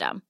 system.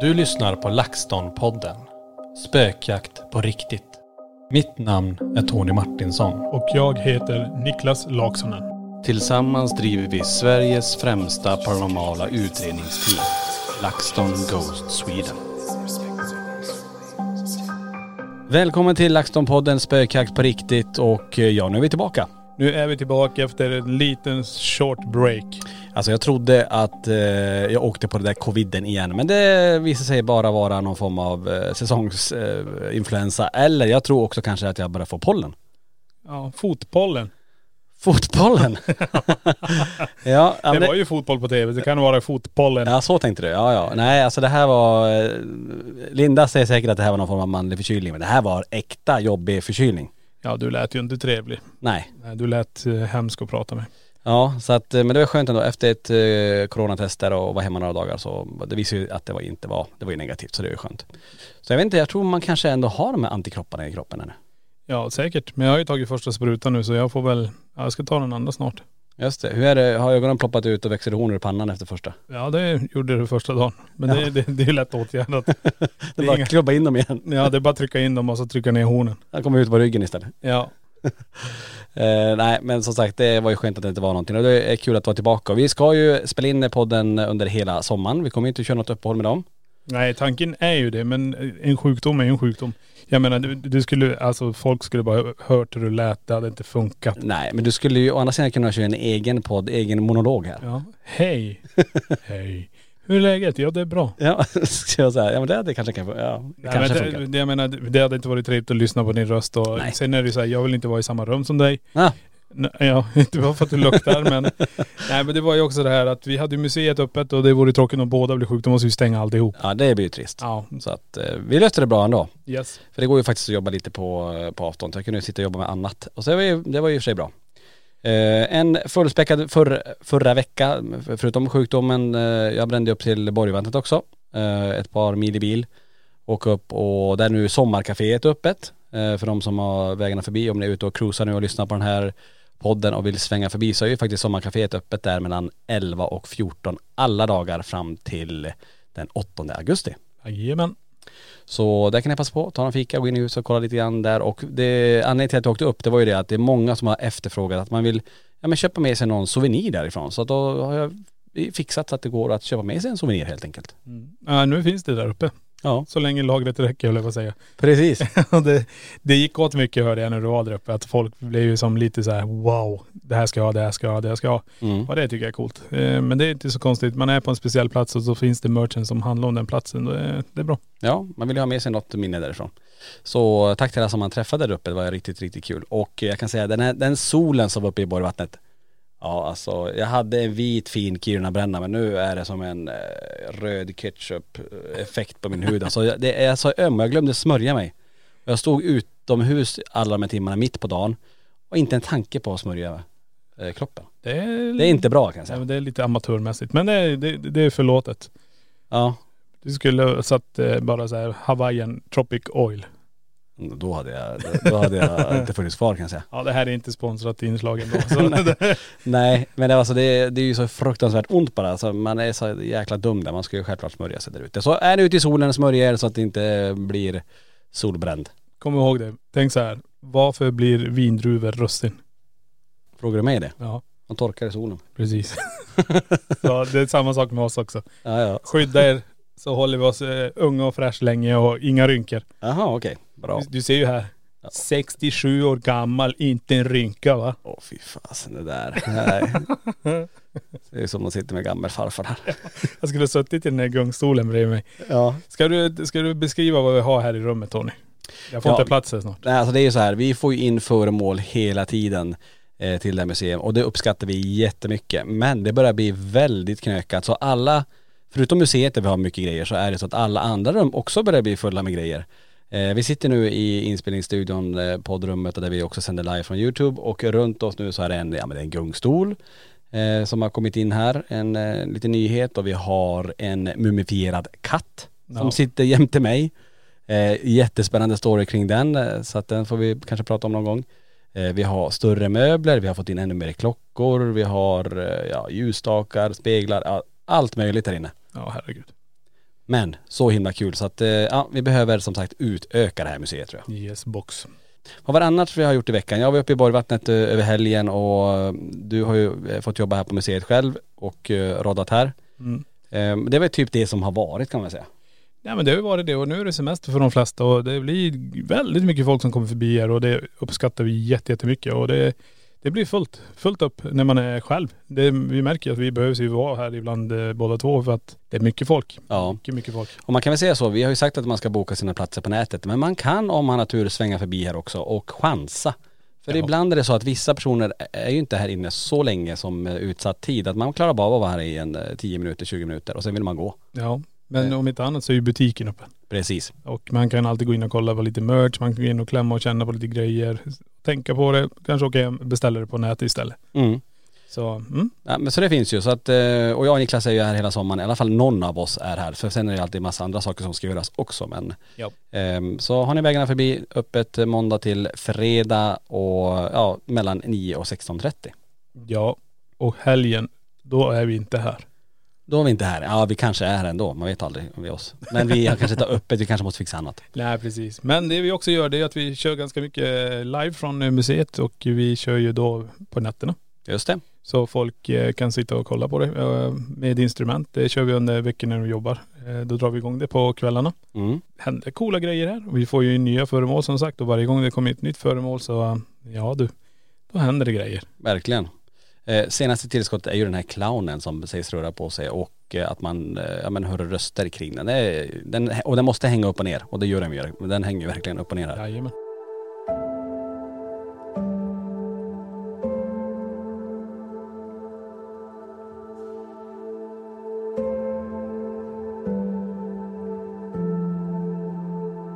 Du lyssnar på LaxTon-podden. Spökjakt på riktigt. Mitt namn är Tony Martinsson. Och jag heter Niklas Laksonen. Tillsammans driver vi Sveriges främsta paranormala utredningsteam. LaxTon Ghost Sweden. Välkommen till LaxTon-podden Spökjakt på riktigt och eh, ja, nu är vi tillbaka. Nu är vi tillbaka efter en liten short break. Alltså jag trodde att eh, jag åkte på det där coviden igen men det visade sig bara vara någon form av eh, säsongsinfluensa influensa. eller jag tror också kanske att jag börjar få pollen. Ja, fotbollen. Fotbollen? ja, Det men var ju fotboll på tv, det kan vara fotbollen. Ja så tänkte du, ja ja. Nej alltså det här var, eh, Linda säger säkert att det här var någon form av manlig förkylning men det här var äkta jobbig förkylning. Ja, du lät ju inte trevlig. Nej. Nej, Du lät eh, hemsk att prata med. Ja så att, eh, men det var skönt ändå efter ett eh, coronatest där och var hemma några dagar så det visade ju att det var inte var, det var ju negativt så det är ju skönt. Så jag vet inte, jag tror man kanske ändå har de här antikropparna i kroppen ännu. Ja, säkert. Men jag har ju tagit första sprutan nu så jag får väl, ja, jag ska ta den andra snart. Just det, hur är det, har ögonen ploppat ut och växer horn ur pannan efter första? Ja, det gjorde det första dagen. Men det, det, det är lätt åtgärdat. Det är är bara inga- att klubba in dem igen. Ja, det är bara att trycka in dem och så trycka ner hornen. Han kommer ut på ryggen istället. Ja. Eh, nej men som sagt det var ju skönt att det inte var någonting och det är kul att vara tillbaka. Vi ska ju spela in podden under hela sommaren. Vi kommer inte köra något uppehåll med dem. Nej, tanken är ju det. Men en sjukdom är ju en sjukdom. Jag menar, du, du skulle, alltså folk skulle bara hört hur du lät. Det hade inte funkat. Nej men du skulle ju å andra sidan kunna köra en egen podd, egen monolog här. Ja. Hej. Hej. Hur är läget? Ja, det är bra. Ja, ska jag säga. Ja men det hade kanske kan, ja, det Nej, kanske men funkar. det, det, jag menar, det hade inte varit trevligt att lyssna på din röst och Nej. sen är det så här, jag vill inte vara i samma rum som dig. N- Ja, inte bara för att du luktar men.. Nej men det var ju också det här att vi hade ju museet öppet och det vore tråkigt om båda blev sjuka. Då måste vi stänga alltihop. Ja det blir ju trist. Ja. Så att eh, vi löste det bra ändå. Yes. För det går ju faktiskt att jobba lite på, på avstånd. Så jag kunde sitta och jobba med annat. Och så det var ju, det var ju i och för sig bra. Eh, en fullspäckad för, förra vecka, förutom sjukdomen, eh, jag brände upp till Borgvattnet också. Eh, ett par mil i bil. Åka upp och där är nu sommarkaféet öppet. Eh, för de som har vägarna förbi, om ni är ute och cruisar nu och lyssnar på den här podden och vill svänga förbi så är ju faktiskt Sommarkaféet öppet där mellan 11 och 14 alla dagar fram till den 8 augusti. Jajamän. Så där kan ni passa på, ta en fika, gå in i huset och kolla lite grann där och det, anledningen till att jag åkte upp det var ju det att det är många som har efterfrågat att man vill ja, men köpa med sig någon souvenir därifrån så att då har jag fixat så att det går att köpa med sig en souvenir helt enkelt. Mm. Ja, nu finns det där uppe. Ja, Så länge lagret räcker, höll jag på att säga. precis. Det, det gick åt mycket hörde jag när du var där uppe. Att folk blev ju som lite så här: wow, det här ska jag ha, det här ska jag ha, det här ska jag ha. Mm. Och det tycker jag är coolt. Eh, Men det är inte så konstigt. Man är på en speciell plats och så finns det merchen som handlar om den platsen. Det är, det är bra. Ja, man vill ju ha med sig något minne därifrån. Så tack till alla som man träffade där uppe, det var riktigt, riktigt kul. Och jag kan säga den, här, den solen som var uppe i Borgvattnet, ja alltså jag hade en vit fin Kiruna-bränna men nu är det som en eh, röd ketchup-effekt på min hud. Alltså jag- det är så öm, jag glömde smörja mig. Jag stod utomhus alla de här timmarna mitt på dagen och inte en tanke på att smörja eh, kroppen. Det är, Det är inte bra kan jag Ja, säga. men det är lite amatörmässigt. Men det är, det, det är förlåtet. Ja, Du skulle satt eh, bara så här Hawaiian Tropic Oil. Då hade jag, då hade jag inte funnits kvar kan jag säga. Ja det här är inte sponsrat inslag ändå. Det, Nej men det, är alltså, det, det är ju så fruktansvärt ont bara. Alltså, man är så jäkla dum där. Man ska ju självklart smörja sig där ute. Så är ni ute i solen, smörja er så att det inte blir solbränd. kom ihåg det. Tänk så här. Varför blir vindruvor russin? Frågar du mig det? Ja, Man torkar i solen. precis. så det är samma sak med oss också. Ja ja. Skydda er så håller vi oss eh, unga och fräscha länge och inga rynkor. Jaha okej. Bra. Du, du ser ju här. Ja. 67 år gammal, inte en rynka va? Åh fy fasen det där. Nej. Det är som att sitta med gammelfarfar här. Jag skulle ha suttit i den här gungstolen bredvid mig. Ja. Ska du, ska du beskriva vad vi har här i rummet Tony? Jag får Ja. inte plats här snart. Nej alltså det är ju så här, vi får ju in föremål hela tiden eh, till det här museet och det uppskattar vi jättemycket. Men det börjar bli väldigt knökat så alla, förutom museet där vi har mycket grejer så är det så att alla andra rum också börjar bli fulla med grejer. Eh, vi sitter nu i inspelningsstudion, eh, poddrummet där vi också sänder live från YouTube och runt oss nu så är det en, ja men det är en gungstol eh, som har kommit in här, en eh, liten nyhet och vi har en mumifierad katt som Ja. sitter jämte mig. Eh, jättespännande story kring den eh, så att den får vi kanske prata om någon gång. Vi har större möbler, vi har fått in ännu mer klockor, vi har ja, ljusstakar, speglar, ja, allt möjligt här inne. Ja herregud. Men så himla kul så att eh, ja, vi behöver som sagt utöka det här museet tror jag. Yes box. Vad var det annars vi har gjort i veckan? Jag var uppe i Borgvattnet eh, över helgen och eh, du har ju eh, fått jobba här på museet själv och roddat här. Mm. Eh, det var typ det som har varit kan man säga. Ja men det har ju varit det och nu är det semester för de flesta och det blir väldigt mycket folk som kommer förbi här och det uppskattar vi jätte- jättemycket och det, det blir fullt, fullt upp när man är själv. Det, vi märker att vi behövs ju vara här ibland eh, båda två för att det är mycket folk. Ja. Mycket, mycket folk. Och man kan väl säga så, vi har ju sagt att man ska boka sina platser på nätet men man kan om man har tur svänga förbi här också och chansa. För Ja. ibland är det så att vissa personer är ju inte här inne så länge som eh, utsatt tid. Att man klarar bara av att vara här i en eh, 10 minuter, 20 minuter och sen vill man gå. Ja. Men Eh. om inte annat så är ju butiken öppen. Precis. Och man kan alltid gå in och kolla på lite merch, man kan gå in och klämma och känna på lite grejer. Tänka på det, kanske åka hem och beställa det på nätet istället. Mm. Så, mm. Ja, men så det finns ju så att, eh, och jag och Niklas är ju här hela sommaren, i alla fall någon av oss är här. För sen är det alltid massa andra saker som ska göras också men Ja. ehm, Så har ni vägarna förbi, öppet måndag till fredag och ja, mellan 9 och 16.30. Ja. Och helgen, då är vi inte här. Då är vi inte här. Ja vi kanske är här ändå, man vet aldrig med oss. Men vi kanske inte öppet, vi kanske måste fixa annat. Nej precis. Men det vi också gör det är att vi kör ganska mycket live från eh, museet och vi kör ju då på nätterna. Just det. Så folk eh, kan sitta och kolla på det eh, med instrument. Det kör vi under veckan när vi jobbar. Då drar vi igång det på kvällarna. Mm. händer coola grejer här. Vi får ju in nya föremål som sagt och varje gång det kommer ett nytt föremål så ja du, då händer det grejer. Verkligen. Eh, senaste tillskottet är ju den här clownen som sägs röra på sig och eh, att man, eh, ja, men hör röster kring den. Den. Och den måste hänga upp och ner och det gör den ju. Den hänger ju verkligen upp och ner här. Jajamän.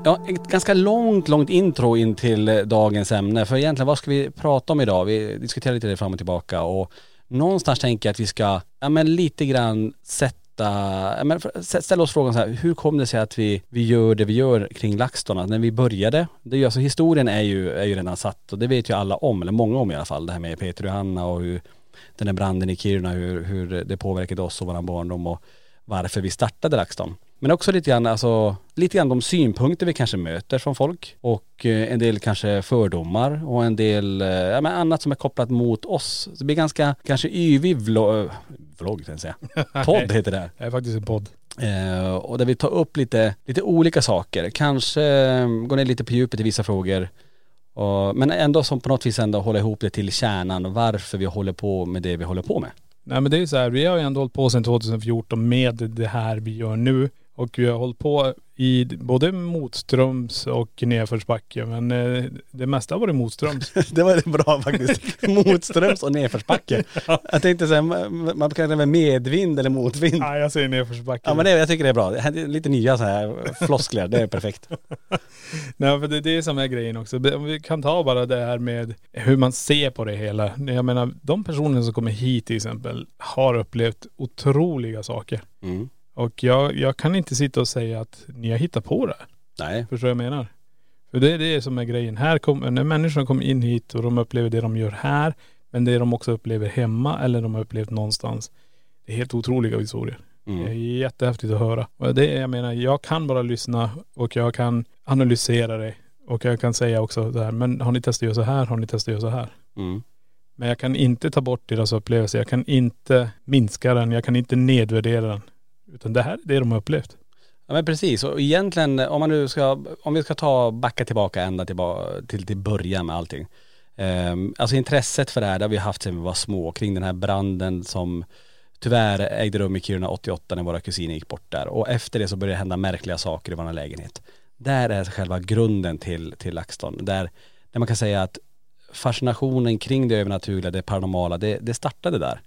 Ja, ett ganska långt, långt intro in till eh, dagens ämne. För egentligen vad ska vi prata om idag? Vi diskuterar lite det fram och tillbaka och någonstans tänker jag att vi ska, ja men lite grann sätta, ja men ställa oss frågan så här, hur kom det sig att vi, vi gör det vi gör kring LaxTon? När vi började, det är ju, alltså historien är ju, är ju redan satt och det vet ju alla om, eller många om i alla fall, det här med Peter och Hanna och hur den här branden i Kiruna, hur, hur det påverkade oss och våran barndom och varför vi startade LaxTon. Men också lite grann, alltså, lite grann de synpunkter vi kanske möter från folk och eh, en del kanske fördomar och en del, eh, ja, men annat som är kopplat mot oss. Så det blir ganska, kanske yvig vlogg, vlogg tänkte jag säga. Podd heter det. Det är faktiskt en podd. Eh, och där vi tar upp lite, lite olika saker. Kanske eh, går ner lite på djupet i vissa frågor. Och, men ändå som på något vis ändå håller ihop det till kärnan och varför vi håller på med det vi håller på med. Nej men det är så här, vi har ju ändå hållit på sedan 2014 med det här vi gör nu. Och vi har hållit på i både motströms och nedförsbacke. Men eh, det mesta har varit motströms. det var bra faktiskt. Motströms och nedförsbacke. Jag tänkte säga, man kan säga medvind eller motvind. Nej jag säger nedförsbacke. Ja men det, jag tycker det är bra. Det Lite nya så här floskler, det är perfekt. Nej för det är det som är grejen också. Vi kan ta bara det här med hur man ser på det hela. Jag menar de personer som kommer hit till exempel har upplevt otroliga saker. Mm. Och jag, jag kan inte sitta och säga att ni har hittat på det. Nej. Förstår du vad jag menar? För det är det som är grejen. Här kommer, när människorna kommer in hit och de upplever det de gör här, men det de också upplever hemma eller de har upplevt någonstans. Det är helt otroliga historier. Det är Mm. jättehäftigt att höra. Och det är, jag menar, jag kan bara lyssna och jag kan analysera det. Och jag kan säga också så här, men har ni testat att göra så här? Har ni testat att göra så här? Mm. Men jag kan inte ta bort deras upplevelse. Jag kan inte minska den. Jag kan inte nedvärdera den. Utan det här är det de har upplevt. Ja men precis, och egentligen eh, om man nu ska, om vi ska ta, backa tillbaka ända tillbaka, till, till början med allting. Um, alltså intresset för det här, det har vi haft sedan vi var små, kring den här branden som tyvärr ägde rum i Kiruna 88 när våra kusiner gick bort där. Och efter det så började det hända märkliga saker i vår lägenhet. Där är själva grunden till, till LaxTon. Där, där man kan säga att fascinationen kring det övernaturliga, det paranormala, det, det startade där.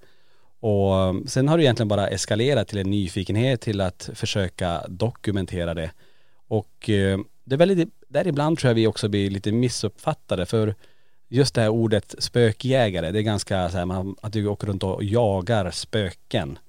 Och um, sen har det egentligen bara eskalerat till en nyfikenhet till att försöka dokumentera det. Och eh, det är väldigt, där ibland tror jag vi också blir lite missuppfattade för just det här ordet spökjägare, det är ganska så här, man, att du åker runt och jagar spöken.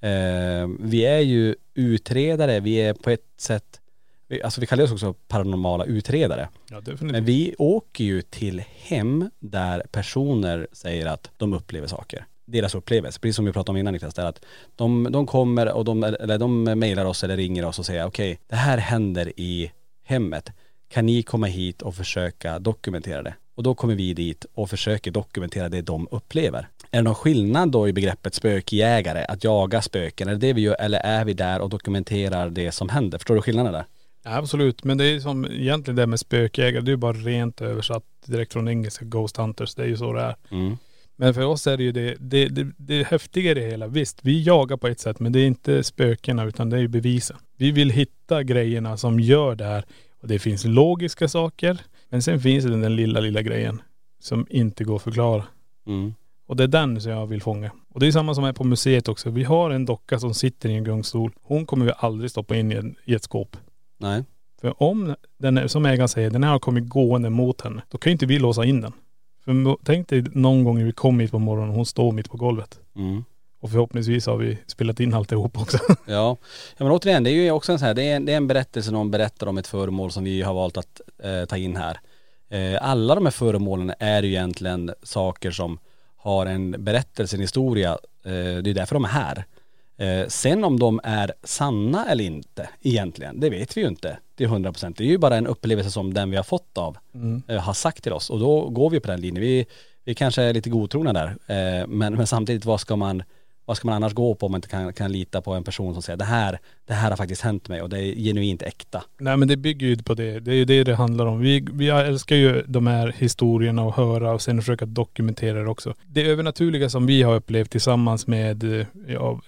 Eh, vi är ju utredare, vi är på ett sätt, vi- alltså vi kallar oss också paranormala utredare. Ja. Men vi åker ju till hem där personer säger att de upplever saker. Deras upplevelse, precis som vi pratade om innan Niklas, där att de, de kommer och de, eller de mejlar oss eller ringer oss och säger okej, det här händer i hemmet. Kan ni komma hit och försöka dokumentera det? Och då kommer vi dit och försöker dokumentera det de upplever. Är det någon skillnad då i begreppet spökjägare, att jaga spöken? Är det det vi gör eller är vi där och dokumenterar det som händer? Förstår du skillnaden där? Ja, absolut. Men det är som egentligen det med spökjägare, det är ju bara rent översatt direkt från engelska Ghost Hunters. Det är ju så det är. Mm. Men för oss är det ju det, det, det, det häftiga i det hela. Visst, vi jagar på ett sätt men det är inte spökena utan det är ju bevisen. Vi vill hitta grejerna som gör det här. Och det finns logiska saker. Men sen finns det den lilla, lilla grejen som inte går att förklara. Mm. Och det är den som jag vill fånga. Och det är samma som är på museet också. Vi har en docka som sitter i en gungstol. Hon kommer vi aldrig stoppa in i, en, i ett skåp. Nej. För om den, är, som ägaren säger, den här har kommit gående mot henne. Då kan ju inte vi låsa in den. För tänk dig någon gång när vi kom hit på morgonen och hon står mitt på golvet. Mm. Och förhoppningsvis har vi spelat in alltihop också. Ja. ja men återigen, det är ju också en sån här, det är en, det är en berättelse någon berättar om ett föremål som vi har valt att eh, ta in här. Eh, alla de här föremålen är ju egentligen saker som har en berättelse, en historia. Eh, det är därför de är här. Eh, sen om de är sanna eller inte egentligen, det vet vi ju inte till 100 procent. Det är ju bara en upplevelse som den vi har fått av eh, har sagt till oss och då går vi på den linjen. Vi, vi kanske är lite godtrogna där eh, men, men samtidigt vad ska man vad ska man annars gå på om man inte kan, kan lita på en person som säger det här, det här har faktiskt hänt mig och det är genuint äkta. Nej men det bygger ju på det. Det är ju det det handlar om. Vi, vi älskar ju de här historierna och höra och sen försöka dokumentera det också. Det övernaturliga som vi har upplevt tillsammans med, eh, ja,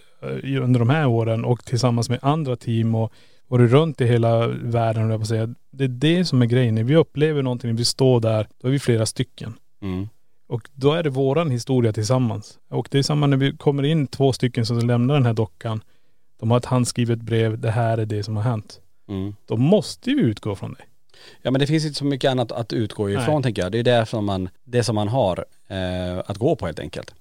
under de här åren och tillsammans med andra team och varit runt i hela världen, jag på säga. Det är det som är grejen. När vi upplever någonting, när vi står där, då är vi flera stycken. Mm. Och då är det våran historia tillsammans. Och det är samma när vi kommer in två stycken som lämnar den här dockan. De har ett handskrivet brev, det här är det som har hänt. Mm. Då måste vi utgå från det. Ja men det finns inte så mycket annat att utgå ifrån Nej. tänker jag. Det är det som man, det som man har eh, att gå på helt enkelt.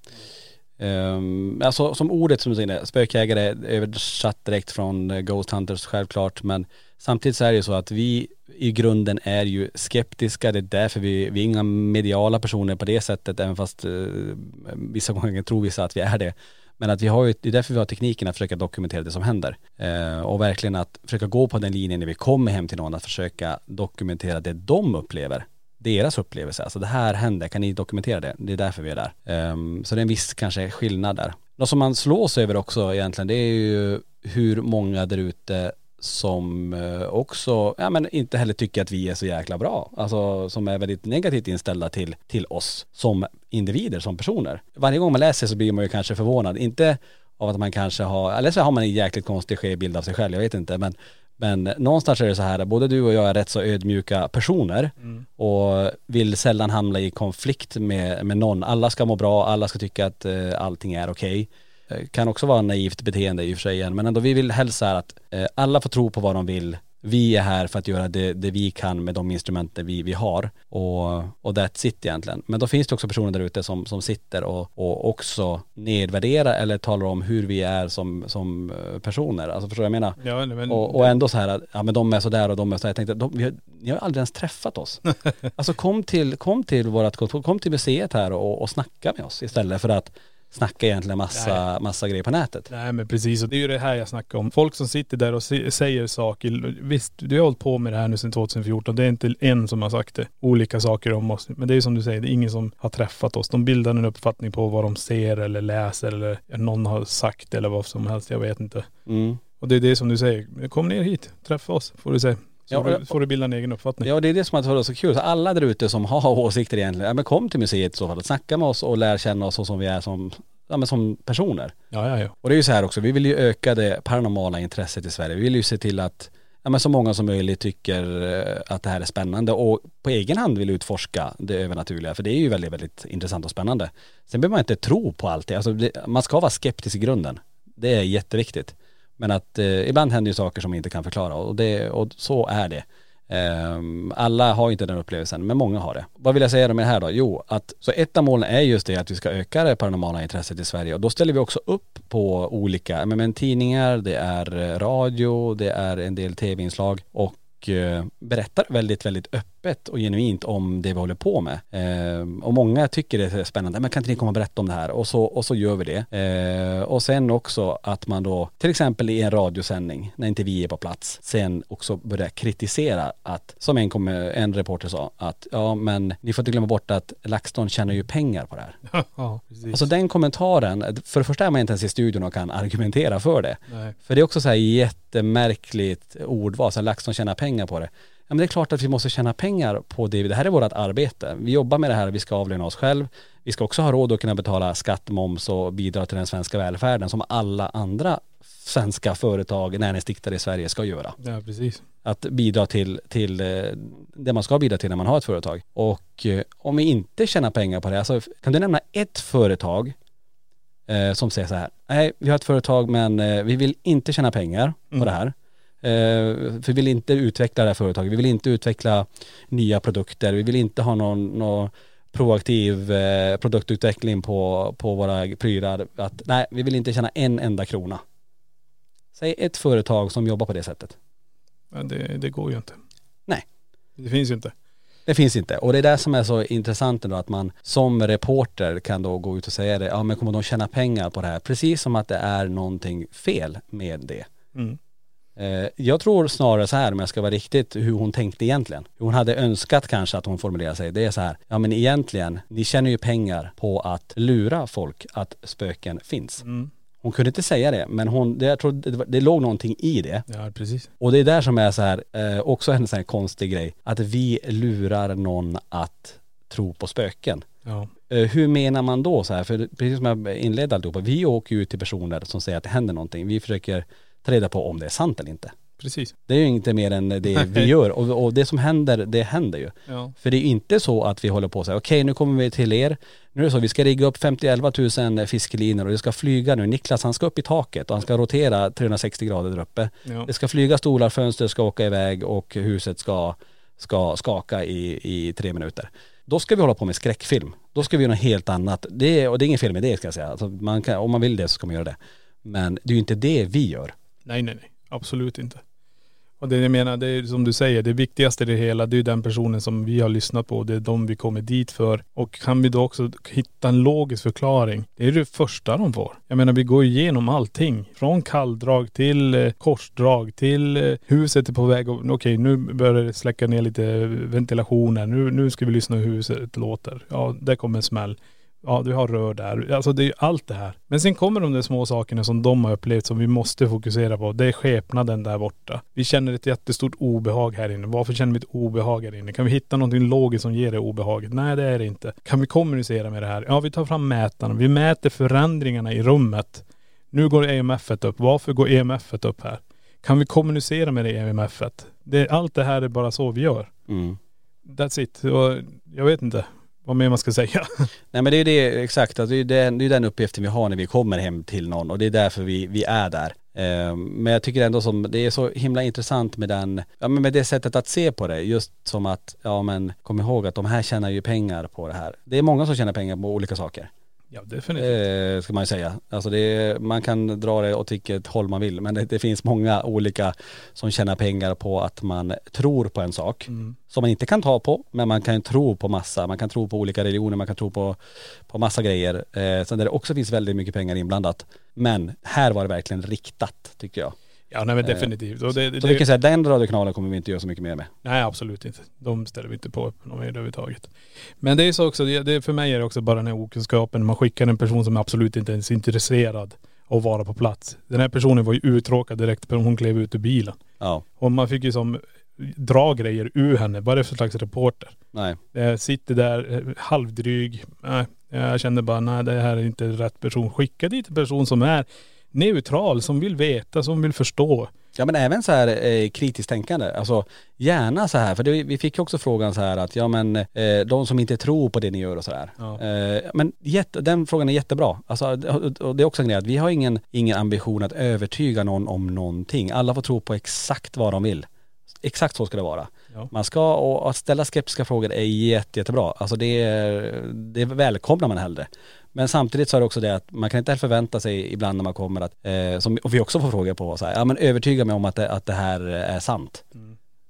Um, alltså som ordet som du säger, spökjägare översatt direkt från eh, Ghost Hunters självklart men samtidigt så är det ju så att vi i grunden är ju skeptiska, det är därför vi, vi är inga mediala personer på det sättet även fast uh, vissa gånger tror vissa att vi är det. Men att vi har ju, det är därför vi har tekniken att försöka dokumentera det som händer. Eh, och verkligen att försöka gå på den linjen när vi kommer hem till någon, att försöka dokumentera det de upplever. Deras upplevelse, alltså det här hände, kan ni dokumentera det? Det är därför vi är där. Um, så det är en viss kanske skillnad där. Något som man slås över också egentligen, det är ju hur många där ute som eh, också, ja men inte heller tycker att vi är så jäkla bra. Alltså som är väldigt negativt inställda till, till oss som individer, som personer. Varje gång man läser så blir man ju kanske förvånad, inte av att man kanske har, eller så har man en jäkligt konstig skev bild av sig själv, jag vet inte men men någonstans är det så här, både du och jag är rätt så ödmjuka personer och vill sällan hamna i konflikt med, med någon. Alla ska må bra, alla ska tycka att eh, allting är okej. Eh, Kan också vara naivt beteende i och för sig men ändå vi vill helst så här att eh, alla får tro på vad de vill. Vi är här för att göra det, det vi kan med de instrumenten vi, vi har och, och that's it egentligen. Men då finns det också personer där ute som, som sitter och, och också nedvärderar eller talar om hur vi är som, som eh, personer. Alltså förstår du vad jag menar? Ja, men, Och, och ändå så här, att, ja men de är så där och de är så här. Jag tänkte, de, vi har, ni har aldrig ens träffat oss. alltså kom till, kom till vårat kontor, kom till museet här och, och snacka med oss istället för att snacka egentligen massa, massa grejer på nätet. Nej men precis, och det är ju det här jag snackar om. Folk som sitter där och säger saker. Visst, du har hållit på med det här nu sedan 2014. Det är inte en som har sagt det. Olika saker om oss. Men det är ju som du säger, det är ingen som har träffat oss. De bildar en uppfattning på vad de ser eller läser eller någon har sagt eller vad som helst. Jag vet inte. Mm. Och det är det som du säger. Kom ner hit, träffa oss får du se. Så Ja, får, du, får du bilda en egen uppfattning. Ja det är det som varit så kul. Så alla där ute som har åsikter egentligen, ja men kom till museet i så fall och snacka med oss och lär känna oss så som vi är som, ja men som personer. Ja, ja, ja. Och det är ju så här också, vi vill ju öka det paranormala intresset i Sverige. Vi vill ju se till att ja, men så många som möjligt tycker eh, att det här är spännande och på egen hand vill utforska det övernaturliga. För det är ju väldigt, väldigt intressant och spännande. Sen behöver man inte tro på allt det. Alltså det, man ska vara skeptisk i grunden. Det är jätteviktigt. Men att eh, ibland händer ju saker som man inte kan förklara och, det, och så är det. Um, alla har inte den upplevelsen, men många har det. Vad vill jag säga med det här då? Jo, att så ett av målen är just det att vi ska öka det paranormala intresset i Sverige och då ställer vi också upp på olika, men, men tidningar, det är eh, radio, det är en del tv-inslag och uh, berättar väldigt, väldigt öppet och genuint om det vi håller på med. Ehm, och många tycker det är spännande, men kan inte ni komma och berätta om det här? Och så, och så gör vi det. Ehm, och sen också att man då, till exempel i en radiosändning, när inte vi är på plats, sen också börjar kritisera att, som en, kom, en reporter sa, att ja men ni får inte glömma bort att LaxTon tjänar ju pengar på det här. ja, precis. Alltså den kommentaren, för det första är man inte ens i studion och kan argumentera för det. Nej. För det är också så här jättemärkligt ordval, så LaxTon tjänar pengar på det. Ja men det är klart att vi måste tjäna pengar på det, det här är vårt arbete. Vi jobbar med det här, vi ska avlöna oss själv. Vi ska också ha råd att kunna betala skatt, moms och bidra till den svenska välfärden som alla andra svenska företag, näringsidkare i Sverige ska göra. Ja, precis. Att bidra till, till eh, det man ska bidra till när man har ett företag. Och eh, om vi inte tjänar pengar på det, alltså kan du nämna ett företag eh, som säger så här, nej vi har ett företag men eh, vi vill inte tjäna pengar på det här. Eh, för vi vill inte utveckla det här företaget, vi vill inte utveckla nya produkter, vi vill inte ha någon, någon proaktiv eh, produktutveckling på, på våra prylar. Att, nej, vi vill inte tjäna en enda krona. Säg ett företag som jobbar på det sättet. Ja, det, det går ju inte. Nej. Det finns ju inte. Det finns inte. Och det är det som är så intressant ändå att man som reporter kan då gå ut och säga det, ja men kommer de tjäna pengar på det här? Precis som att det är någonting fel med det. Mm. Eh, Jag tror snarare så här om jag ska vara riktigt hur hon tänkte egentligen. Hon hade önskat kanske att hon formulerade sig. Det är så här, ja men egentligen, ni tjänar ju pengar på att lura folk att spöken finns. Mm. Hon kunde inte säga det, men hon, det, jag tror det, det låg någonting i det. Ja, precis. Och det är där som är så här, eh, också en sån här konstig grej, att vi lurar någon att tro på spöken. Ja. Eh, hur menar man då så här? För precis som jag inledde alltihopa, vi åker ju ut till personer som säger att det händer någonting. Vi försöker ta reda på om det är sant eller inte. Precis. Det är ju inte mer än det vi gör och, och det som händer, det händer ju. Ja. För det är ju inte så att vi håller på och säger okej nu kommer vi till er. Nu är det så, vi ska rigga upp 50-11 000 fiskelinor och det ska flyga nu. Niklas han ska upp i taket och han ska rotera 360 grader där uppe. Ja. Det ska flyga stolar, fönster ska åka iväg och huset ska, ska skaka i, i tre minuter. Då ska vi hålla på med skräckfilm. Då ska vi göra något helt annat. Det är, och det är ingen fel med det ska jag säga. Alltså man kan, om man vill det så ska man göra det. Men det är ju inte det vi gör. Nej, nej, nej. Absolut inte. Och det jag menar, det är som du säger, det viktigaste i det hela, det är ju den personen som vi har lyssnat på. Det är de vi kommer dit för. Och kan vi då också hitta en logisk förklaring, det är det första de får. Jag menar, vi går igenom allting. Från kalldrag till eh, korsdrag till eh, huset är på väg och okej, nu börjar det släcka ner lite ventilationer. Nu, nu ska vi lyssna hur huset låter. Ja, där kommer en smäll. Ja, du har rör där. Alltså det är ju allt det här. Men sen kommer de där små sakerna som de har upplevt som vi måste fokusera på. Det är skepnaden där borta. Vi känner ett jättestort obehag här inne. Varför känner vi ett obehag här inne? Kan vi hitta någonting logiskt som ger det obehaget? Nej, det är det inte. Kan vi kommunicera med det här? Ja, vi tar fram mätarna. Vi mäter förändringarna i rummet. Nu går EMF upp. Varför går EMF upp här? Kan vi kommunicera med det EMF? Det, allt det här är bara så vi gör. Mm. That's it. Och jag vet inte vad mer man ska säga. Nej men det är det, exakt, alltså det är den, det är den uppgiften vi har när vi kommer hem till någon och det är därför vi, vi är där. Ehm, men jag tycker ändå som, det är så himla intressant med den, ja men med det sättet att se på det, just som att, ja men kom ihåg att de här tjänar ju pengar på det här. Det är många som tjänar pengar på olika saker. Ja definitivt. Eh, ska man ju säga. Alltså det är, man kan dra det åt vilket håll man vill men det, det, finns många olika som tjänar pengar på att man tror på en sak Mm. som man inte kan ta på men man kan tro på massa. Man kan tro på olika religioner, man kan tro på, på massa grejer. Eh, sen där det också finns väldigt mycket pengar inblandat. Men här var det verkligen riktat tycker jag. Ja nej men definitivt. Och det, det, Så vi kan säga den radiokanalen kommer vi inte göra så mycket mer med. Nej absolut inte. De ställer vi inte på någon mer överhuvudtaget. Men det är så också, det, det, för mig är det också bara den här okunskapen. Man skickar en person som absolut inte ens är intresserad av att vara på plats. Den här personen var ju uttråkad direkt när hon klev ut ur bilen. Ja, Och man fick ju som dra grejer ur henne. Vad är det för slags reporter? nej. Jag sitter där eh, halvdryg. Nej, jag kände bara nej det här är inte rätt person. Skicka dit en person som är neutral, som vill veta, som vill förstå. Ja men även så här eh, kritiskt tänkande, alltså gärna så här, för det, vi fick ju också frågan så här att ja men eh, de som inte tror på det ni gör och sådär. Ja. Eh, men jätte, den frågan är jättebra. Alltså, och- och det är också en grej att vi har ingen, ingen ambition att övertyga någon om någonting. Alla får tro på exakt vad de vill. Exakt så ska det vara. Ja. Man ska, och att ställa skeptiska frågor är jätte, jättebra. Alltså det, är- det välkomnar man hellre. Men samtidigt så är det också det att man kan inte förvänta sig ibland när man kommer att, eh, som och vi också får frågor på, så här, ja men övertyga mig om att det, att det här är sant.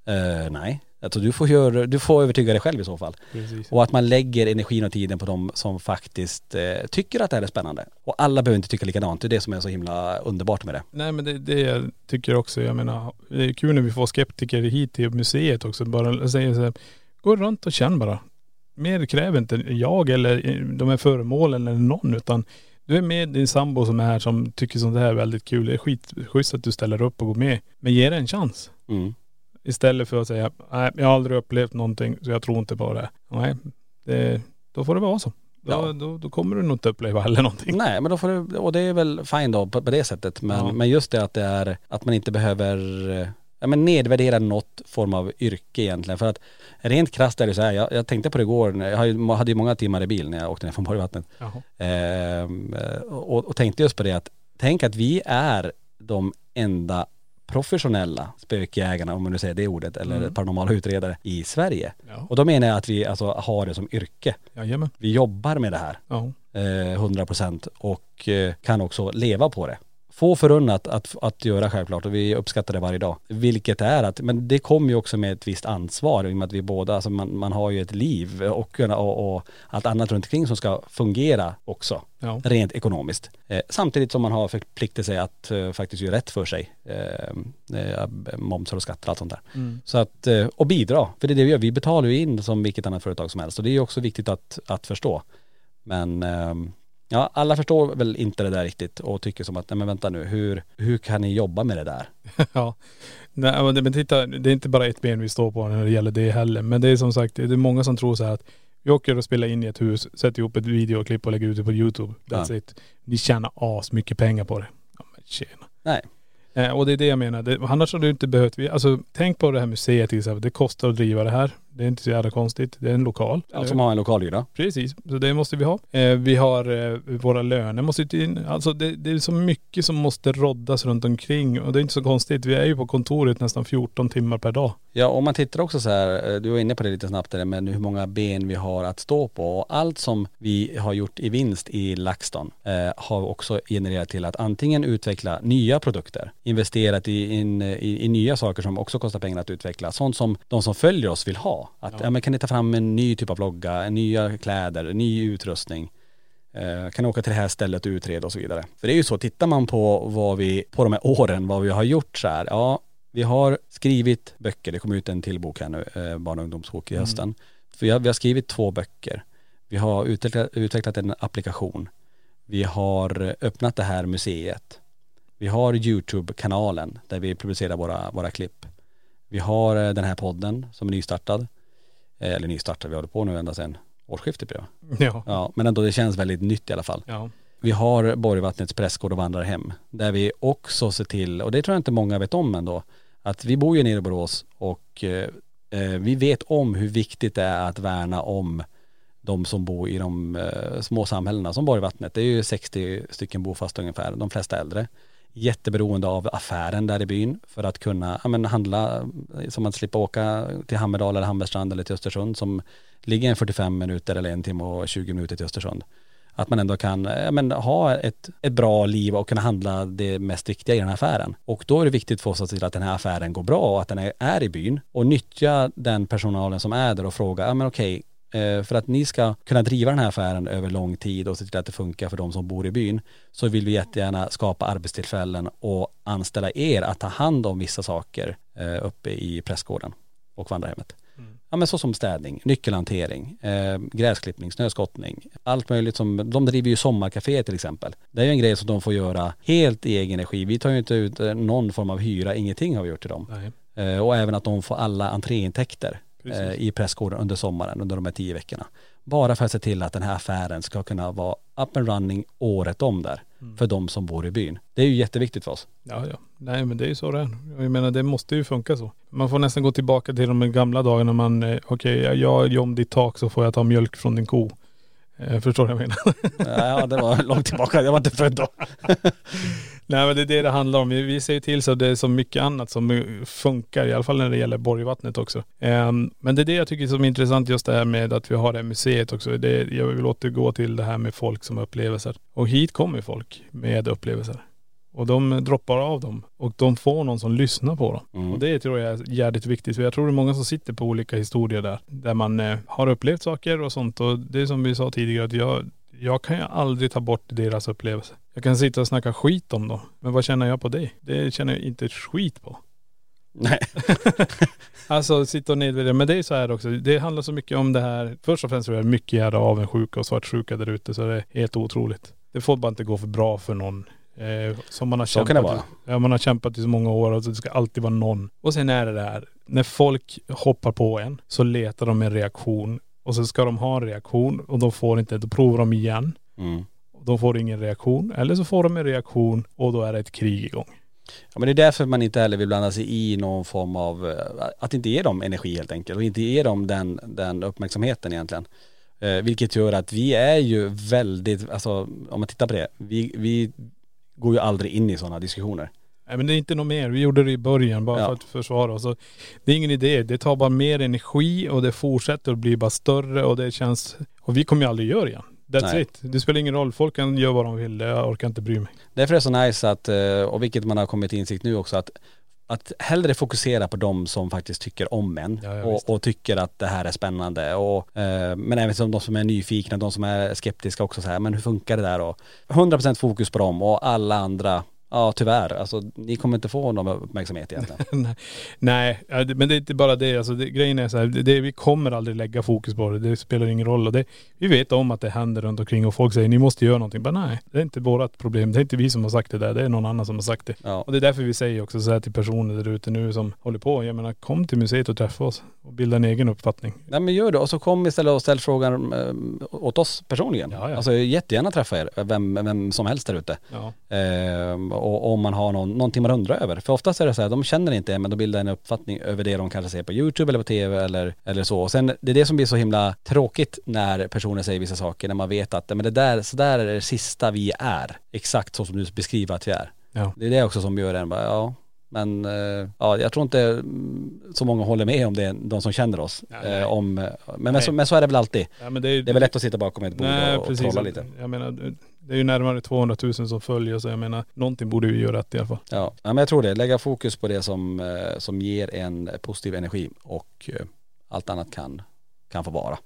Eh, nej, alltså du får, göra, du får övertyga dig själv i så fall. Precis. Och att man lägger energin och tiden på de som faktiskt eh, tycker att det här är spännande. Och alla behöver inte tycka likadant, det är det som är så himla underbart med det. Nej men det, det jag tycker också, jag menar, det är kul när vi får skeptiker hit till museet också. Bara säger så här, gå runt och känn bara. Mer kräver inte jag eller de här föremålen eller någon utan du är med din sambo som är här som tycker sånt här är väldigt kul. Det är skitschysst att du ställer upp och går med. Men ge det en chans. Mm. Istället för att säga, nej jag har aldrig upplevt någonting så jag tror inte på det. Nej, det, då får det vara så. Då, Ja. då, då kommer du nog inte uppleva heller någonting. Nej men då får du, och det är väl fine då på, på det sättet. Men, Ja. men just det att det är, att man inte behöver eh, ja, men nedvärdera något form av yrke egentligen. För att rent krasst är det så här, jag, jag tänkte på det igår, jag hade ju många timmar i bil när jag åkte ner från Borgvattnet. Ehm, och, och tänkte just på det att, tänk att vi är de enda professionella spökjägarna, om man nu säger det ordet, eller Mm. paranormala utredare i Sverige. Ja, Och då menar jag att vi alltså har det som yrke. jajamän. Vi jobbar med det här Ja. eh, 100% och eh, kan också leva på det. Få förunnat att, att göra självklart och vi uppskattar det varje dag. Vilket är att, men det kommer ju också med ett visst ansvar i och med att vi båda, alltså man, man har ju ett liv och, och, och allt annat runt omkring som ska fungera också. Ja. Rent ekonomiskt. Eh, samtidigt som man har förpliktat att eh, faktiskt göra rätt för sig. Eh, eh, momsar och skatter och allt sånt där. Mm. Så att, eh, och bidra, för det är det vi gör. Vi betalar ju in som vilket annat företag som helst och det är ju också viktigt att, att förstå. Men ehm, ja, alla förstår väl inte det där riktigt och tycker som att, nej men vänta nu, hur, hur kan ni jobba med det där? Ja. Nej, men titta, det är inte bara ett ben vi står på när det gäller det heller. Men det är som sagt, det är många som tror så här att vi åker och spelar in i ett hus, sätter ihop ett videoklipp och lägger ut det på YouTube. That's Ja. it. Ni tjänar as mycket pengar på det. Ja men tjena. Nej. Eh, och det är det jag menar. Det, annars hade du inte behövt, vi- alltså tänk på det här museet till exempel. Det kostar att driva det här. Det är inte så jävla konstigt. Det är en lokal. Ja, som har en lokalhyra. Precis, så det måste vi ha. Eh, vi har eh, våra löner måste ju in. Alltså det, det är så mycket som måste roddas runt omkring och det är inte så konstigt. Vi är ju på kontoret nästan 14 timmar per dag. Ja, om man tittar också så här, du var inne på det lite snabbt där, men hur många ben vi har att stå på. Och allt som vi har gjort i vinst i LaxTon eh, har också genererat till att antingen utveckla nya produkter, investerat i, in, i, i nya saker som också kostar pengar att utveckla. Sånt som de som följer oss vill ha. Att, ja. men kan ni ta fram en ny typ av logga, nya kläder, ny utrustning. Eh, kan åka till det här stället och utreda och så vidare. För det är ju så, tittar man på vad vi, på de här åren, vad vi har gjort så här, ja, vi har skrivit böcker, det kom ut en till bok här nu, eh, barn och ungdomsbok i hösten. För vi har, vi har skrivit två böcker. Vi har utvecklat, utvecklat en applikation. Vi har öppnat det här museet. Vi har YouTube-kanalen där vi publicerar våra, våra klipp. Vi har eh, den här podden som är nystartad. Eh, Eller nystartad, vi håller på nu ända sedan årsskiftet blev det. Ja. Ja, men ändå det känns väldigt nytt i alla fall. Ja. Vi har Borgvattnets prästgård och vandrarhem. Där vi också ser till, och det tror jag inte många vet om ändå, att vi bor ju nere i Borås och eh, eh, vi vet om hur viktigt det är att värna om de som bor i de eh, små samhällena som Borgvattnet. Det är ju 60 stycken bofasta ungefär, de flesta äldre. Jätteberoende av affären där i byn för att kunna ja, men handla, eh, som att slippa åka till Hammerdal eller Hammarstrand eller till Östersund som ligger en 45 minuter eller en timme och 20 minuter till Östersund. Att man ändå kan eh, ja, men, ha ett, ett bra liv och kunna handla det mest viktiga i den här affären. Och då är det viktigt för oss att se till att den här affären går bra och att den är, är i byn. Och nyttja den personalen som är där och fråga, ja men okej, för att ni ska kunna driva den här affären över lång tid och se till att det funkar för de som bor i byn så vill vi jättegärna skapa arbetstillfällen och anställa er att ta hand om vissa saker eh, uppe i prästgården och vandrarhemmet. Ja men så som städning, nyckelhantering, eh, gräsklippning, snöskottning, allt möjligt som, de driver ju sommarcafé till exempel. Det är ju en grej som de får göra helt i egen regi. Vi tar ju inte ut eh, någon form av hyra, ingenting har vi gjort till dem. Nej. Eh, och även att de får alla entréintäkter. Eh, i prästgården under sommaren, under de här tio veckorna. Bara för att se till att den här affären ska kunna vara up and running året om där. Mm. För de som bor i byn. Det är ju jätteviktigt för oss. Ja, ja. Nej men det är ju så det är. Jag menar det måste ju funka så. Man får nästan gå tillbaka till de gamla dagarna man, eh, okej jag gör om ditt tak så får jag ta mjölk från din ko. Eh, förstår du vad jag menar? Ja det var långt tillbaka, jag var inte född då. Nej men det är det det handlar om. Vi, vi ser till så att det är så mycket annat som funkar, i alla fall när det gäller Borgvattnet också. Ehm, men det är det jag tycker som är intressant just det här med att vi har det här museet också. Det, jag vill återgå till det här med folk som upplevelser. Och hit kommer folk med upplevelser. Och de droppar av dem. Och de får någon som lyssnar på dem. Mm. Och det tror jag är jävligt viktigt. För jag tror det är många som sitter på olika historier där. Där man eh, har upplevt saker och sånt. Och det är som vi sa tidigare att jag, jag kan ju aldrig ta bort deras upplevelse. Jag kan sitta och snacka skit om dem. Men vad känner jag på det? Det känner jag inte ett skit på. Nej. Alltså sitta och nedvärdera. Men det är så här också. Det handlar så mycket om det här. Först och främst tror jag mycket jävla avundsjuka och svartsjuka där ute. Så det är helt otroligt. Det får bara inte gå för bra för någon. Eh, som man har Så kämpat kan det vara. Ja, man har kämpat i så många år och så det ska alltid vara någon. Och sen är det det här. När folk hoppar på en så letar de en reaktion. Och så ska de ha en reaktion och de får inte. Då provar de igen. Mm. De får ingen reaktion. Eller så får de en reaktion och då är det ett krig igång. Ja men det är därför man inte heller vill blanda sig i någon form av, eh, att inte ge dem energi helt enkelt och inte ge dem den, den uppmärksamheten egentligen. Eh, vilket gör att vi är ju väldigt, alltså om man tittar på det, vi, vi går ju aldrig in i sådana diskussioner. Nej men det är inte något mer. Vi gjorde det i början bara Ja. för att försvara oss. Det är ingen idé. Det tar bara mer energi och det fortsätter att bli bara större och det känns.. Och vi kommer ju aldrig göra det igen. That's Nej. it. Det spelar ingen roll. Folk kan göra vad de vill. Jag orkar inte bry mig. Därför är det så nice att, eh, och vilket man har kommit till insikt nu också, att att hellre fokusera på de som faktiskt tycker om en Ja, ja, och, och tycker att det här är spännande och, eh, men även som de som är nyfikna, de som är skeptiska också så här, men hur funkar det där och 100% fokus på dem och alla andra, ja tyvärr, alltså ni kommer inte få någon uppmärksamhet egentligen. Nej. Men det är inte bara det. Alltså det, grejen är så här, det, vi kommer aldrig lägga fokus på det. Det spelar ingen roll. Och det, vi vet om att det händer runt omkring och folk säger ni måste göra någonting. Men nej, det är inte vårt problem. Det är inte vi som har sagt det där. Det är någon annan som har sagt det. Ja. Och det är därför vi säger också så här till personer där ute nu som håller på. Jag menar kom till museet och träffa oss och bilda en egen uppfattning. Nej men gör det och så kom istället och ställ frågan eh, åt oss personligen. Ja, ja. Alltså jättegärna träffa er, vem, vem som helst där ute. Ja. Ehm, och om man har någon, någonting man undrar över. För oftast är det så här, de känner inte men de bildar en uppfattning över det de kanske ser på YouTube eller på TV eller, eller så. Och sen det är det som blir så himla tråkigt när personer säger vissa saker, när man vet att men det där, så där är det sista vi är. Exakt så som du beskriver att vi är. Ja. Det är det också som gör en bara, ja men eh, ja, jag tror inte mm, så många håller med om det, de som känner oss. Nej. Eh, om, men, men, så, men så är det väl alltid. ja det är, Det är väl lätt att sitta bakom ett bord Nej och, och precis. trolla lite. Jag menar det är ju närmare 200 000 som följer så jag menar någonting borde vi göra rätt i alla fall. Ja. ja, men jag tror det. Lägga fokus på det som, eh, som ger en positiv energi och eh, allt annat kan, kan få vara.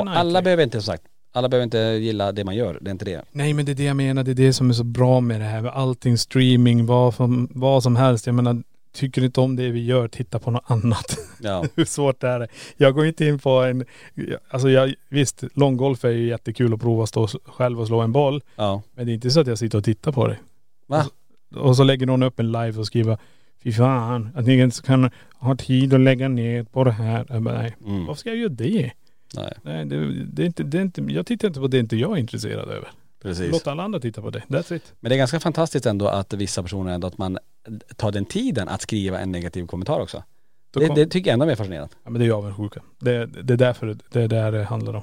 Och alla behöver inte, som sagt, alla behöver inte gilla det man gör. Det är inte det. Nej men det är det jag menar, det är det som är så bra med det här allting streaming, vad som, vad som helst. Jag menar tycker inte om det vi gör, titta på något annat. Ja. Hur svårt är det? Jag går inte in på en, alltså jag, visst långgolf är ju jättekul att prova att stå själv och slå en boll. Ja. Men det är inte så att jag sitter och tittar på det. Va? Och så lägger någon upp en live och skriver Fy fan, att ni inte kan ha tid att lägga ner på det här. Jag bara, nej, Mm. varför ska jag göra det? Nej, Nej, det, det, är inte, det är inte, jag tittar inte på det inte jag är intresserad över. precis. Låt alla andra titta på det. That's it. Men det är ganska fantastiskt ändå att vissa personer ändå att man tar den tiden att skriva en negativ kommentar också. Det, det tycker jag ändå är mer fascinerande. ja, men det är ju avundsjuka. Det, det är därför det, är där det handlar om.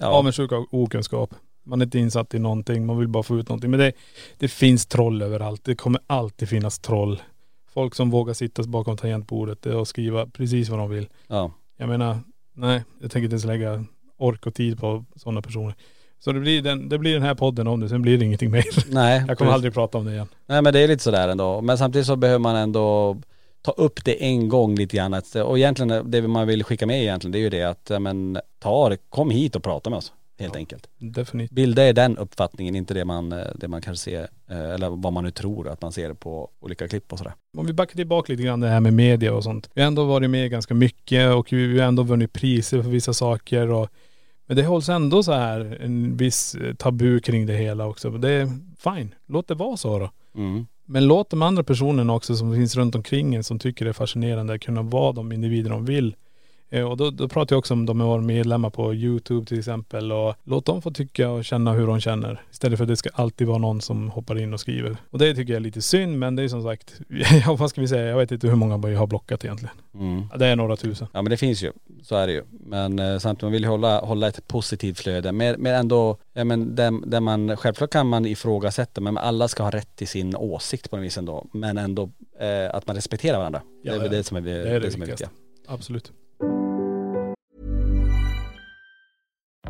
Ja. Avundsjuka och okunskap. Man är inte insatt i någonting, man vill bara få ut någonting. Men det, det finns troll överallt. Det kommer alltid finnas troll. Folk som vågar sitta bakom tangentbordet och skriva precis vad de vill. ja. Jag menar, nej, jag tänker inte ens lägga ork och tid på sådana personer. Så det blir den, det blir den här podden om det, sen blir det ingenting mer. Nej. Jag kommer aldrig prata om det igen. Nej men det är lite sådär ändå. Men samtidigt så behöver man ändå ta upp det en gång lite grann. Och egentligen det man vill skicka med egentligen det är ju det att, ja, men ta kom hit och prata med oss. Helt enkelt. Definitivt. Bilda er den uppfattningen, inte det man, eh, det man kanske ser, eh, eller vad man nu tror att man ser på olika klipp och sådär. Om vi backar tillbaka lite grann det här med media och sånt. Vi har ändå varit med ganska mycket och vi har ändå vunnit priser för vissa saker och men det hålls ändå så här en viss eh, tabu kring det hela också. Det är fine, låt det vara så då. Mm. Men låt de andra personerna också som finns runt omkring en som tycker det är fascinerande kunna vara de individer de vill. Eh, Och då, då pratar jag också om de har medlemmar på Youtube till exempel och låt dem få tycka och känna hur de känner. Istället för att det ska alltid vara någon som hoppar in och skriver. Och det tycker jag är lite synd men det är som sagt, ja, vad ska vi säga, jag vet inte hur många jag har blockat egentligen. Mm. Det är några tusen. Ja men det finns ju, så är det ju. Men eh, samtidigt man vill ju hålla, hålla ett positivt flöde. Men, men ändå, ja men där, där man, självklart kan man ifrågasätta men alla ska ha rätt till sin åsikt på något vis ändå. Men ändå eh, att man respekterar varandra. Ja, det är ja. det som är det, Det är det som är viktigaste. viktiga. Absolut.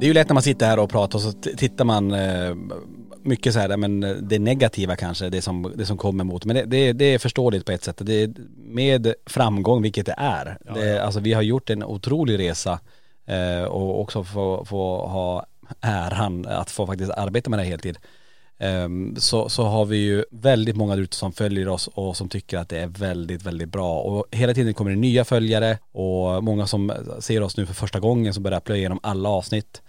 Det är ju lätt när man sitter här och pratar och så tittar man eh, mycket så här, men det negativa kanske, det som, det som kommer mot. Men det, det, det är förståeligt på ett sätt. Det är med framgång, vilket det är. Det, alltså vi har gjort en otrolig resa eh, och också få, få ha äran att få faktiskt arbeta med det här heltid. Ehm, så, så har vi ju väldigt många där ute som följer oss och som tycker att det är väldigt, väldigt bra. Och hela tiden kommer det nya följare och många som ser oss nu för första gången som börjar plöja igenom alla avsnitt.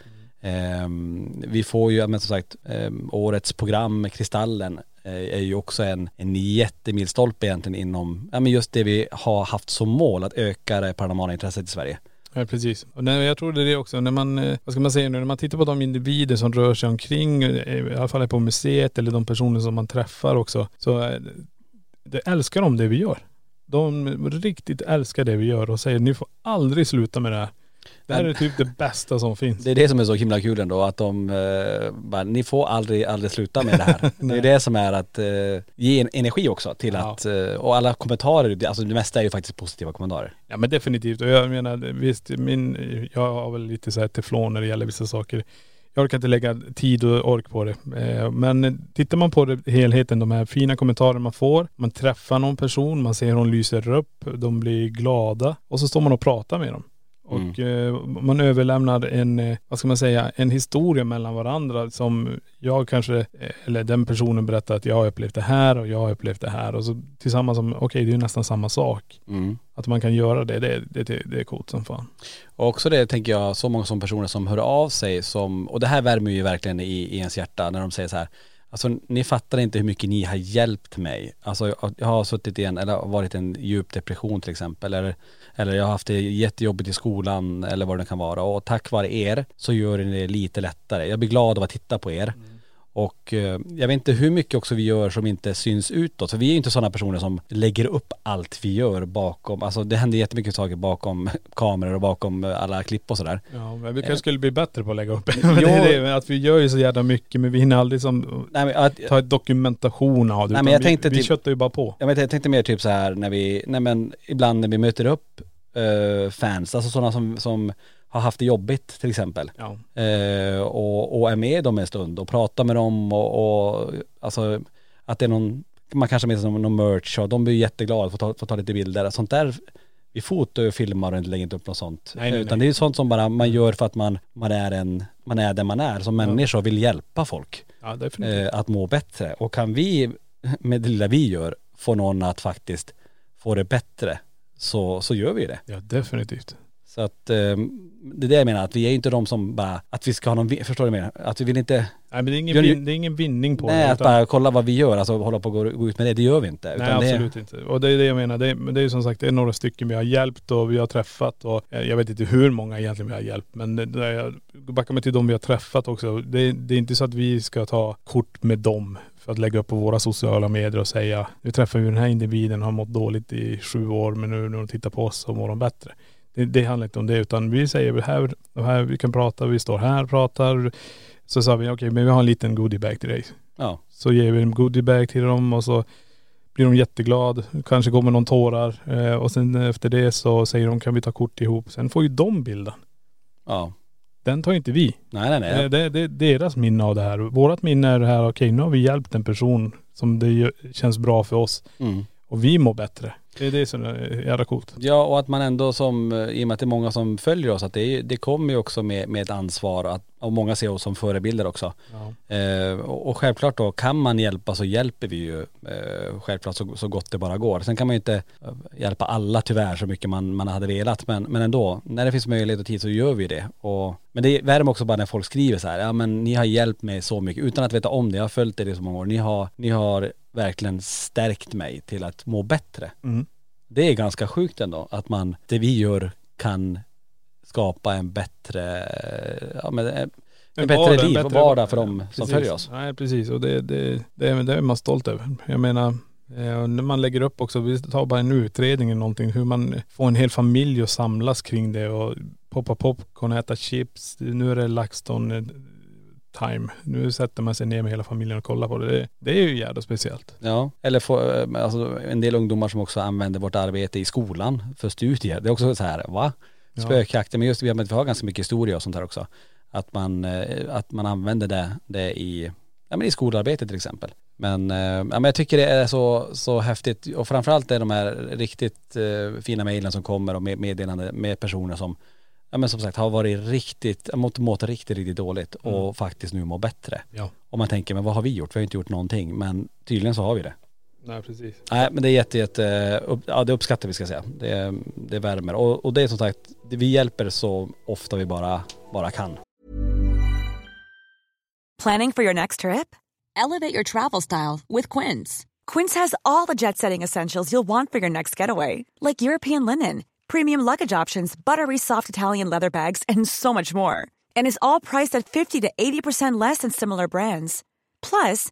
Mm. vi får ju, men som sagt, ehm, årets program Kristallen eh, är ju också en, en jättemilstolpe egentligen inom, ja men just det vi har haft som mål, att öka det paranormala intresset i Sverige. Ja precis. Och när, jag tror det är det också, när man, eh, vad ska man säga nu, när man tittar på de individer som rör sig omkring, eh, i alla fall på museet eller de personer som man träffar också, så eh, det älskar de det vi gör. De riktigt älskar det vi gör och säger ni får aldrig sluta med det här. Det här är typ det bästa som finns. Det är det som är så himla kul ändå, att de eh, bara, ni får aldrig, aldrig sluta med det här. det är det som är att eh, ge en energi också till Ja. att, eh, och alla kommentarer, alltså det mesta är ju faktiskt positiva kommentarer. Ja men definitivt. Och jag menar visst, min, jag har väl lite så här teflon när det gäller vissa saker. Jag orkar inte lägga tid och ork på det. Eh, Men tittar man på det, helheten, de här fina kommentarer man får, man träffar någon person, man ser hon lyser upp, de blir glada och så står man och pratar med dem. Och eh, man överlämnar en, eh, vad ska man säga, en historia mellan varandra som jag kanske, eh, eller den personen berättar att jag har upplevt det här och jag har upplevt det här och så tillsammans som, okej det är nästan samma sak. Mm. Att man kan göra det, det, det, det är coolt som fan. Och också det tänker jag, så många som personer som hör av sig som, och det här värmer ju verkligen i, i ens hjärta när de säger så här, alltså ni fattar inte hur mycket ni har hjälpt mig. Alltså jag har suttit i en, eller varit i en djup depression till exempel, eller, eller jag har haft det jättejobbigt i skolan eller vad det kan vara och tack vare er så gör ni det lite lättare. Jag blir glad av att titta på er. Mm. Och eh, jag vet inte hur mycket också vi gör som inte syns utåt. För vi är ju inte sådana personer som lägger upp allt vi gör bakom, alltså det händer jättemycket saker bakom kameror och bakom alla klipp och sådär. Ja, men vi kanske skulle bli bättre på att lägga upp. men det är det, men att vi gör ju så jävla mycket men vi hinner aldrig som Nej men, att, ta dokumentation av det. Nej, men jag vi, tänkte vi typ- köttar ju bara på. jag, vet, jag tänkte mer typ så här när vi, nej men ibland när vi möter upp eh, fans, alltså sådana som, som har haft det jobbigt till exempel. Ja. Eh, och, och är med dem en stund och pratar med dem och, och alltså att det är någon, man kanske med sig någon, merch och de blir jätteglada att ta, få ta lite bilder. Sånt där, vi fotar och filmar och inte lägger inte upp något sånt. Nej, nej, Utan nej. det är sånt som bara man gör för att man, man är en, man är den man är som människa och vill hjälpa folk Ja eh, att må bättre. Och kan vi med det lilla vi gör få någon att faktiskt få det bättre så, så gör vi det. Ja definitivt. Så att eh, det är det jag menar, att vi är ju inte de som bara, att vi ska ha någon, förstår du vad jag menar? Att vi vill inte, Nej men det är ingen, Gör det är ingen vinning på nej det. att utan- bara kolla vad vi gör, alltså hålla på och gå, ut med det, det gör vi inte. Nej absolut inte. Och det är det jag menar. Det är, det är som sagt, det är några stycken vi har hjälpt och vi har träffat och eh, jag vet inte hur många egentligen vi har hjälpt. Men det, jag backar mig till de vi har träffat också. Det, det är inte så att vi ska ta kort med dem för att lägga upp på våra sociala medier och säga nu träffar vi den här individen, har mått dåligt i sju år men nu när de tittar på oss så mår de bättre. Det, det handlar inte om det utan vi säger här, här vi kan prata, vi står här och pratar. Så sa vi okej men vi har en liten goodiebag till dig. Ja, Så ger vi en goodiebag till dem och så blir de jätteglad. Kanske kommer någon tårar. Eh, och sen efter det så säger de kan vi ta kort ihop. Sen får ju de bilden. ja. Den tar inte vi. Nej nej nej. Eh, Det, det är deras minne av det här. Vårat minne är det här, okej nu har vi hjälpt en person som det känns bra för oss. Mm. Och vi mår bättre. Det är det som är jävla coolt. Ja och att man ändå som, eh, i och med att det är många som följer oss, att det, är, det kommer ju också med, med ett ansvar att, och många ser oss som förebilder också. Ja. Eh, och, och självklart då, kan man hjälpa så hjälper vi ju eh, självklart så, så gott det bara går. Sen kan man ju inte eh, hjälpa alla tyvärr så mycket man, man hade velat, men, men ändå, när det finns möjlighet och tid så gör vi det. Och, men det värmer också bara när folk skriver så här, ja men ni har hjälpt mig så mycket utan att veta om det, jag har följt er i så många år, ni har, ni har verkligen stärkt mig till att må bättre. Mm. Det är ganska sjukt ändå, att man, det vi gör kan skapa en bättre, ja men en, en bättre vardag, liv en och vardag för dem Ja, som precis. följer oss. Nej precis och det, det, det, är, det är man stolt över. Jag menar, eh, när man lägger upp också, vi tar bara en utredning eller någonting, hur man får en hel familj att samlas kring det och poppa popcorn, äta chips. Nu är det LaxTon eh, time. Nu sätter man sig ner med hela familjen och kollar på det. Det, det är ju jävla speciellt. Ja, eller få, eh, alltså en del ungdomar som också använder vårt arbete i skolan för studier. Det är också så här, va? Ja. Spökjakter, men just vi har, vi har ganska mycket historia och sånt här också. Att man, eh, att man använder det, det i, ja men i skolarbetet till exempel. Men, eh, ja, men jag tycker det är så, så häftigt och framförallt är de här riktigt eh, fina mejlen som kommer och med, meddelande med personer som, ja men som sagt har varit riktigt, mått, mått riktigt, riktigt dåligt och faktiskt nu mår bättre. Ja. Och man tänker, men vad har vi gjort? Vi har inte gjort någonting, men tydligen så har vi det. Nej precis. Nej men det är jätte, jätte, upp, ja det uppskattar vi ska säga. Det, det värmer. Och, och det är som sagt, vi hjälper så ofta vi bara, bara kan. Planning for your next trip? Elevate your travel style with Quince. Quince has all the jet setting essentials you'll want for your next getaway, like European linen, premium luggage options, buttery soft Italian leather bags, and so much more. And is all priced at 50 to 80% less than similar brands. Plus,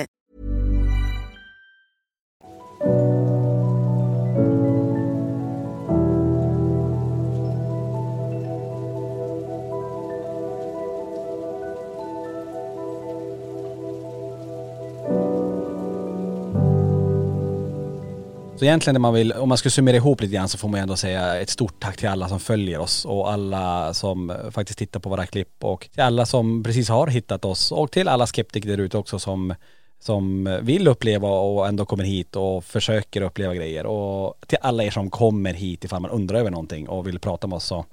Så egentligen det man vill, om man ska summera ihop lite grann så får man ändå säga ett stort tack till alla som följer oss och alla som faktiskt tittar på våra klipp och till alla som precis har hittat oss och till alla skeptiker där ute också som som vill uppleva och ändå kommer hit och försöker uppleva grejer och till alla er som kommer hit ifall man undrar över någonting och vill prata med oss så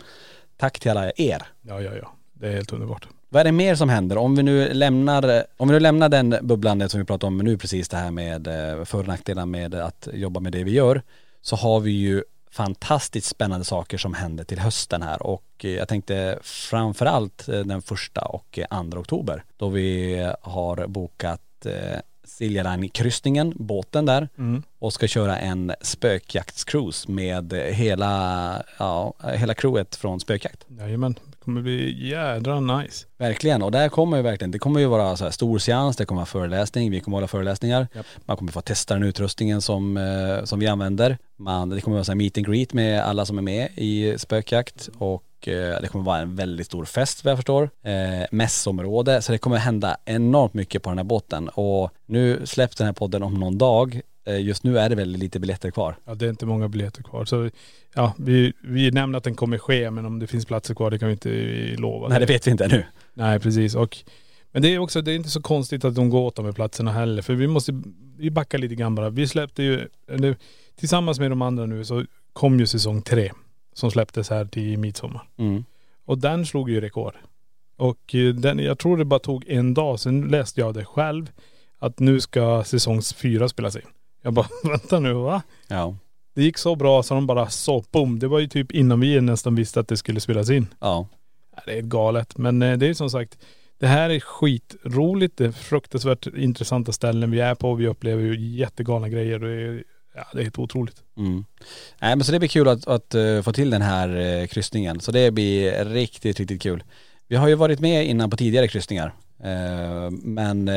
tack till alla er. Ja, ja, ja. Det är helt underbart. Vad är det mer som händer? Om vi nu lämnar, om vi nu lämnar den bubblan som vi pratade om nu precis det här med eh, för och nackdelar med att jobba med det vi gör så har vi ju fantastiskt spännande saker som händer till hösten här och eh, jag tänkte framförallt eh, den första och andra oktober då vi har bokat eh, Silja Line-kryssningen, båten där Mm. och ska köra en spökjaktscruise med hela, ja, hela crewet från spökjakt. Jajamän. Det kommer bli jädra nice. Verkligen, och där kommer ju verkligen, det kommer ju vara så här stor seans, det kommer vara föreläsning, vi kommer hålla föreläsningar. Japp. Man kommer få testa den utrustningen som, eh, som vi använder. Man, det kommer vara så här meet and greet med alla som är med i spökjakt och eh, det kommer vara en väldigt stor fest vad jag förstår. Eh, mässområde, så det kommer hända enormt mycket på den här båten och nu släpps den här podden om någon dag. Eh, just nu är det väldigt lite biljetter kvar. Ja, det är inte många biljetter kvar. Så ja, vi, vi nämner att den kommer ske, men om det finns platser kvar, det kan vi inte lova. Nej det vet vi inte ännu. Nej, precis. Och, men det är också, det är inte så konstigt att de går åt de här platserna heller. För vi måste, vi backar lite grann bara. Vi släppte ju, eller, tillsammans med de andra nu så kom ju säsong tre. Som släpptes här till midsommar. Mm. Och den slog ju rekord. Och eh, den, jag tror det bara tog en dag, sen läste jag det själv. Att nu ska säsong fyra spelas in. Jag bara, vänta nu va? Ja. Det gick så bra så de bara så boom. Det var ju typ innan vi nästan visste att det skulle spelas in. Ja. Det är galet. Men eh, det är som sagt, det här är skitroligt. Det är fruktansvärt intressanta ställen vi är på. Vi upplever ju jättegalna grejer. Det är, ja, det är helt otroligt. Mm. Nej men så det blir kul att, att eh, få till den här eh, kryssningen. Så det blir riktigt, riktigt kul. Vi har ju varit med innan på tidigare kryssningar. Eh, men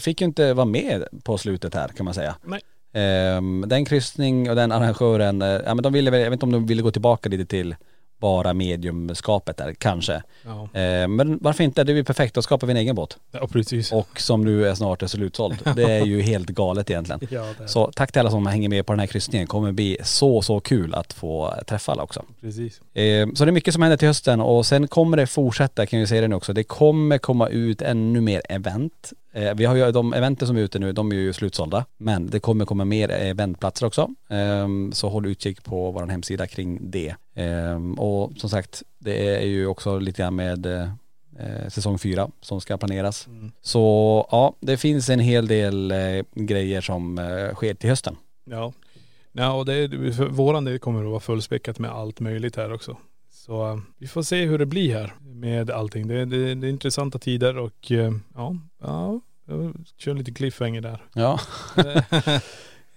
fick ju inte vara med på slutet här kan man säga. Nej. Eh, den kryssning och den arrangören, eh, ja men de ville jag vet inte om de ville gå tillbaka lite till bara mediumskapet där, kanske. Ja, Eh, men varför inte? Det är ju perfekt, då skapar vi en egen båt. ja precis. Och som nu är snart är slutsåld. Det är ju helt galet egentligen. Ja, det är Så tack till alla som hänger med på den här kryssningen. kommer bli så, så kul att få träffa alla också. precis. Eh, så det är mycket som händer till hösten och sen kommer det fortsätta, kan jag säga det nu också. Det kommer komma ut ännu mer event. Eh, vi har ju de eventen som är ute nu, de är ju slutsålda. Men det kommer komma mer eventplatser också. Eh, så håll utkik på vår hemsida kring det. Eh, och som sagt, det är ju också lite grann med eh, säsong fyra som ska planeras. Så ja, det finns en hel del eh, grejer som eh, sker till hösten. Ja. Ja, och det, är- för våran del kommer att vara fullspäckat med allt möjligt här också. Så vi får se hur det blir här med allting. Det, det, det är intressanta tider och eh, ja, ja, jag kör lite cliffhanger där. Ja.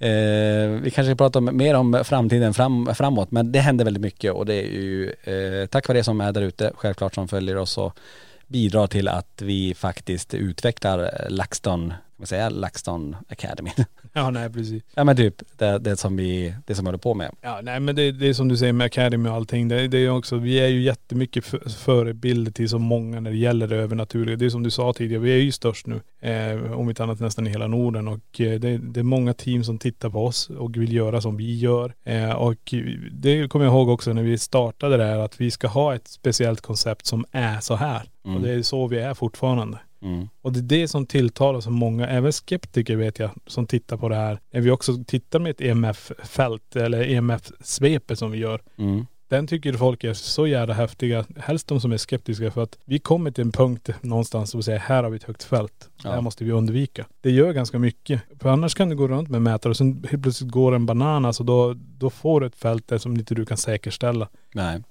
eh, vi kanske ska prata om, mer om framtiden fram, framåt men det händer väldigt mycket och det är ju eh, tack vare det som är där ute, självklart som följer oss och bidrar till att vi faktiskt utvecklar LaxTon, kan man säga LaxTon Academy? Ja nej precis. Ja men typ det, det som vi, det som vi håller på med. Ja nej men det, det är som du säger med Academy och allting. Det, det är också, vi är ju jättemycket för, förebilder till så många när det gäller det övernaturliga. Det är som du sa tidigare, vi är ju störst nu. Eh, om inte annat nästan i hela Norden. Och eh, det, det är många team som tittar på oss och vill göra som vi gör. Eh, och det kommer jag ihåg också när vi startade det här att vi ska ha ett speciellt koncept som är så här. Mm. Och det är så vi är fortfarande. Mm. Och det är det som tilltalar så många, även skeptiker vet jag, som tittar på det här. När vi också tittar med ett EMF-fält eller EMF-svepet som vi gör. Mm. Den tycker folk är så jävla häftiga, helst de som är skeptiska för att vi kommer till en punkt någonstans och säger här har vi ett högt fält. Det här måste vi undvika. Det gör ganska mycket. För annars kan du gå runt med mätare och sen helt plötsligt går en banan alltså då, då får du ett fält där som inte du kan säkerställa. Nej.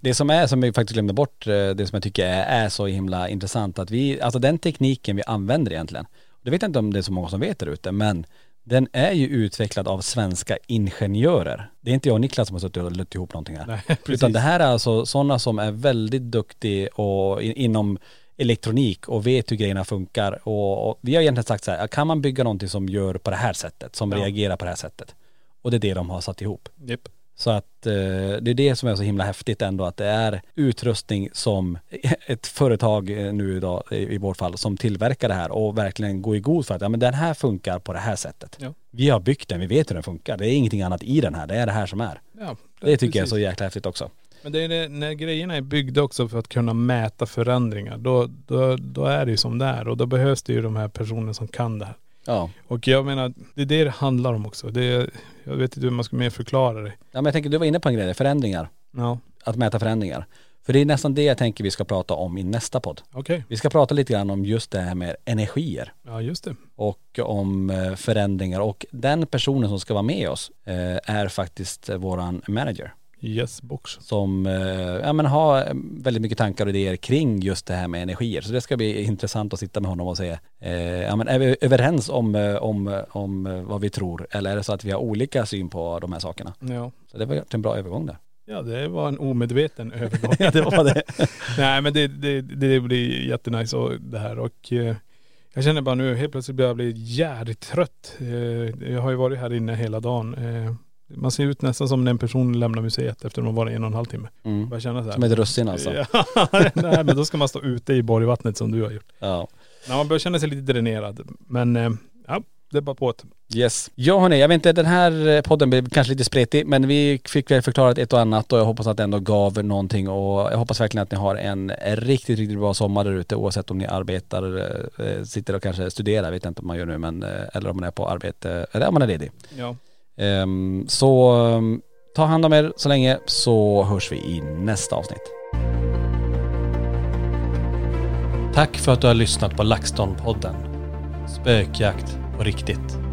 Det som är, som vi faktiskt glömde bort, eh, det som jag tycker är, är så himla intressant att vi, alltså den tekniken vi använder egentligen, det vet jag inte om det är så många som vet där ute, men den är ju utvecklad av svenska ingenjörer. Det är inte jag och Niklas som har suttit och lött ihop någonting här. Nej. Utan det här är alltså sådana som är väldigt duktiga och in, inom elektronik och vet hur grejerna funkar. Och, och vi har egentligen sagt så här, kan man bygga någonting som gör på det här sättet, som Ja. reagerar på det här sättet. Och det är det de har satt ihop. Japp. Så att eh, det är det som är så himla häftigt ändå att det är utrustning som ett företag eh, nu idag i, vårt fall som tillverkar det här och verkligen går i god för att ja men den här funkar på det här sättet. Ja. Vi har byggt den, vi vet hur den funkar. Det är ingenting annat i den här, det är det här som är. Ja, Det tycker jag är precis. så jäkla häftigt också. Men det är det, när grejerna är byggda också för att kunna mäta förändringar, då, då, då är det ju som det är. Och då behövs det ju de här personerna som kan det här. Ja. Och jag menar, det är det det handlar om också. Det är, jag vet inte hur man ska mer förklara det. Ja men jag tänker, du var inne på en grej, där, förändringar. Ja, Att mäta förändringar. För det är nästan det jag tänker vi ska prata om i nästa podd. okej. Vi ska prata lite grann om just det här med energier. Ja just det. och om eh, förändringar och den personen som ska vara med oss eh, är faktiskt eh, våran manager Yes box. som eh, ja, men har eh, väldigt mycket tankar och idéer kring just det här med energier. Så det ska bli intressant att sitta med honom och se, eh, ja, men är vi överens om, om, om vad vi tror eller är det så att vi har olika syn på de här sakerna? Ja. Så det var en bra övergång där. Ja det var en omedveten övergång. Ja, det var det. Nej men det, det, det blir jättenice och det här och jag känner bara nu helt plötsligt börjar jag bli jävligt trött. Jag har ju varit här inne hela dagen. Man ser ut nästan som när en person lämnar museet efter att har varit en och en halv timme. Mm. Bara känna så här. Som ett russin alltså. Ja, nej men då ska man stå ute i Borgvattnet som du har gjort. Ja. Nej, man börjar känna sig lite dränerad. Men eh, ja, det är bara på ett. Yes. Ja hörni, jag vet inte, den här eh, podden blev kanske lite spretig men vi fick väl förklarat ett och annat och jag hoppas att det ändå gav någonting och jag hoppas verkligen att ni har en riktigt, riktigt bra sommar där ute oavsett om ni arbetar, eh, sitter och kanske studerar, vet jag inte om man gör nu men, eller om man är på arbete, eller om man är ledig. Ja. Ehm, så ehm, ta hand om er så länge så hörs vi i nästa avsnitt. Tack för att du har lyssnat på LaxTon-podden. Spökjakt på riktigt.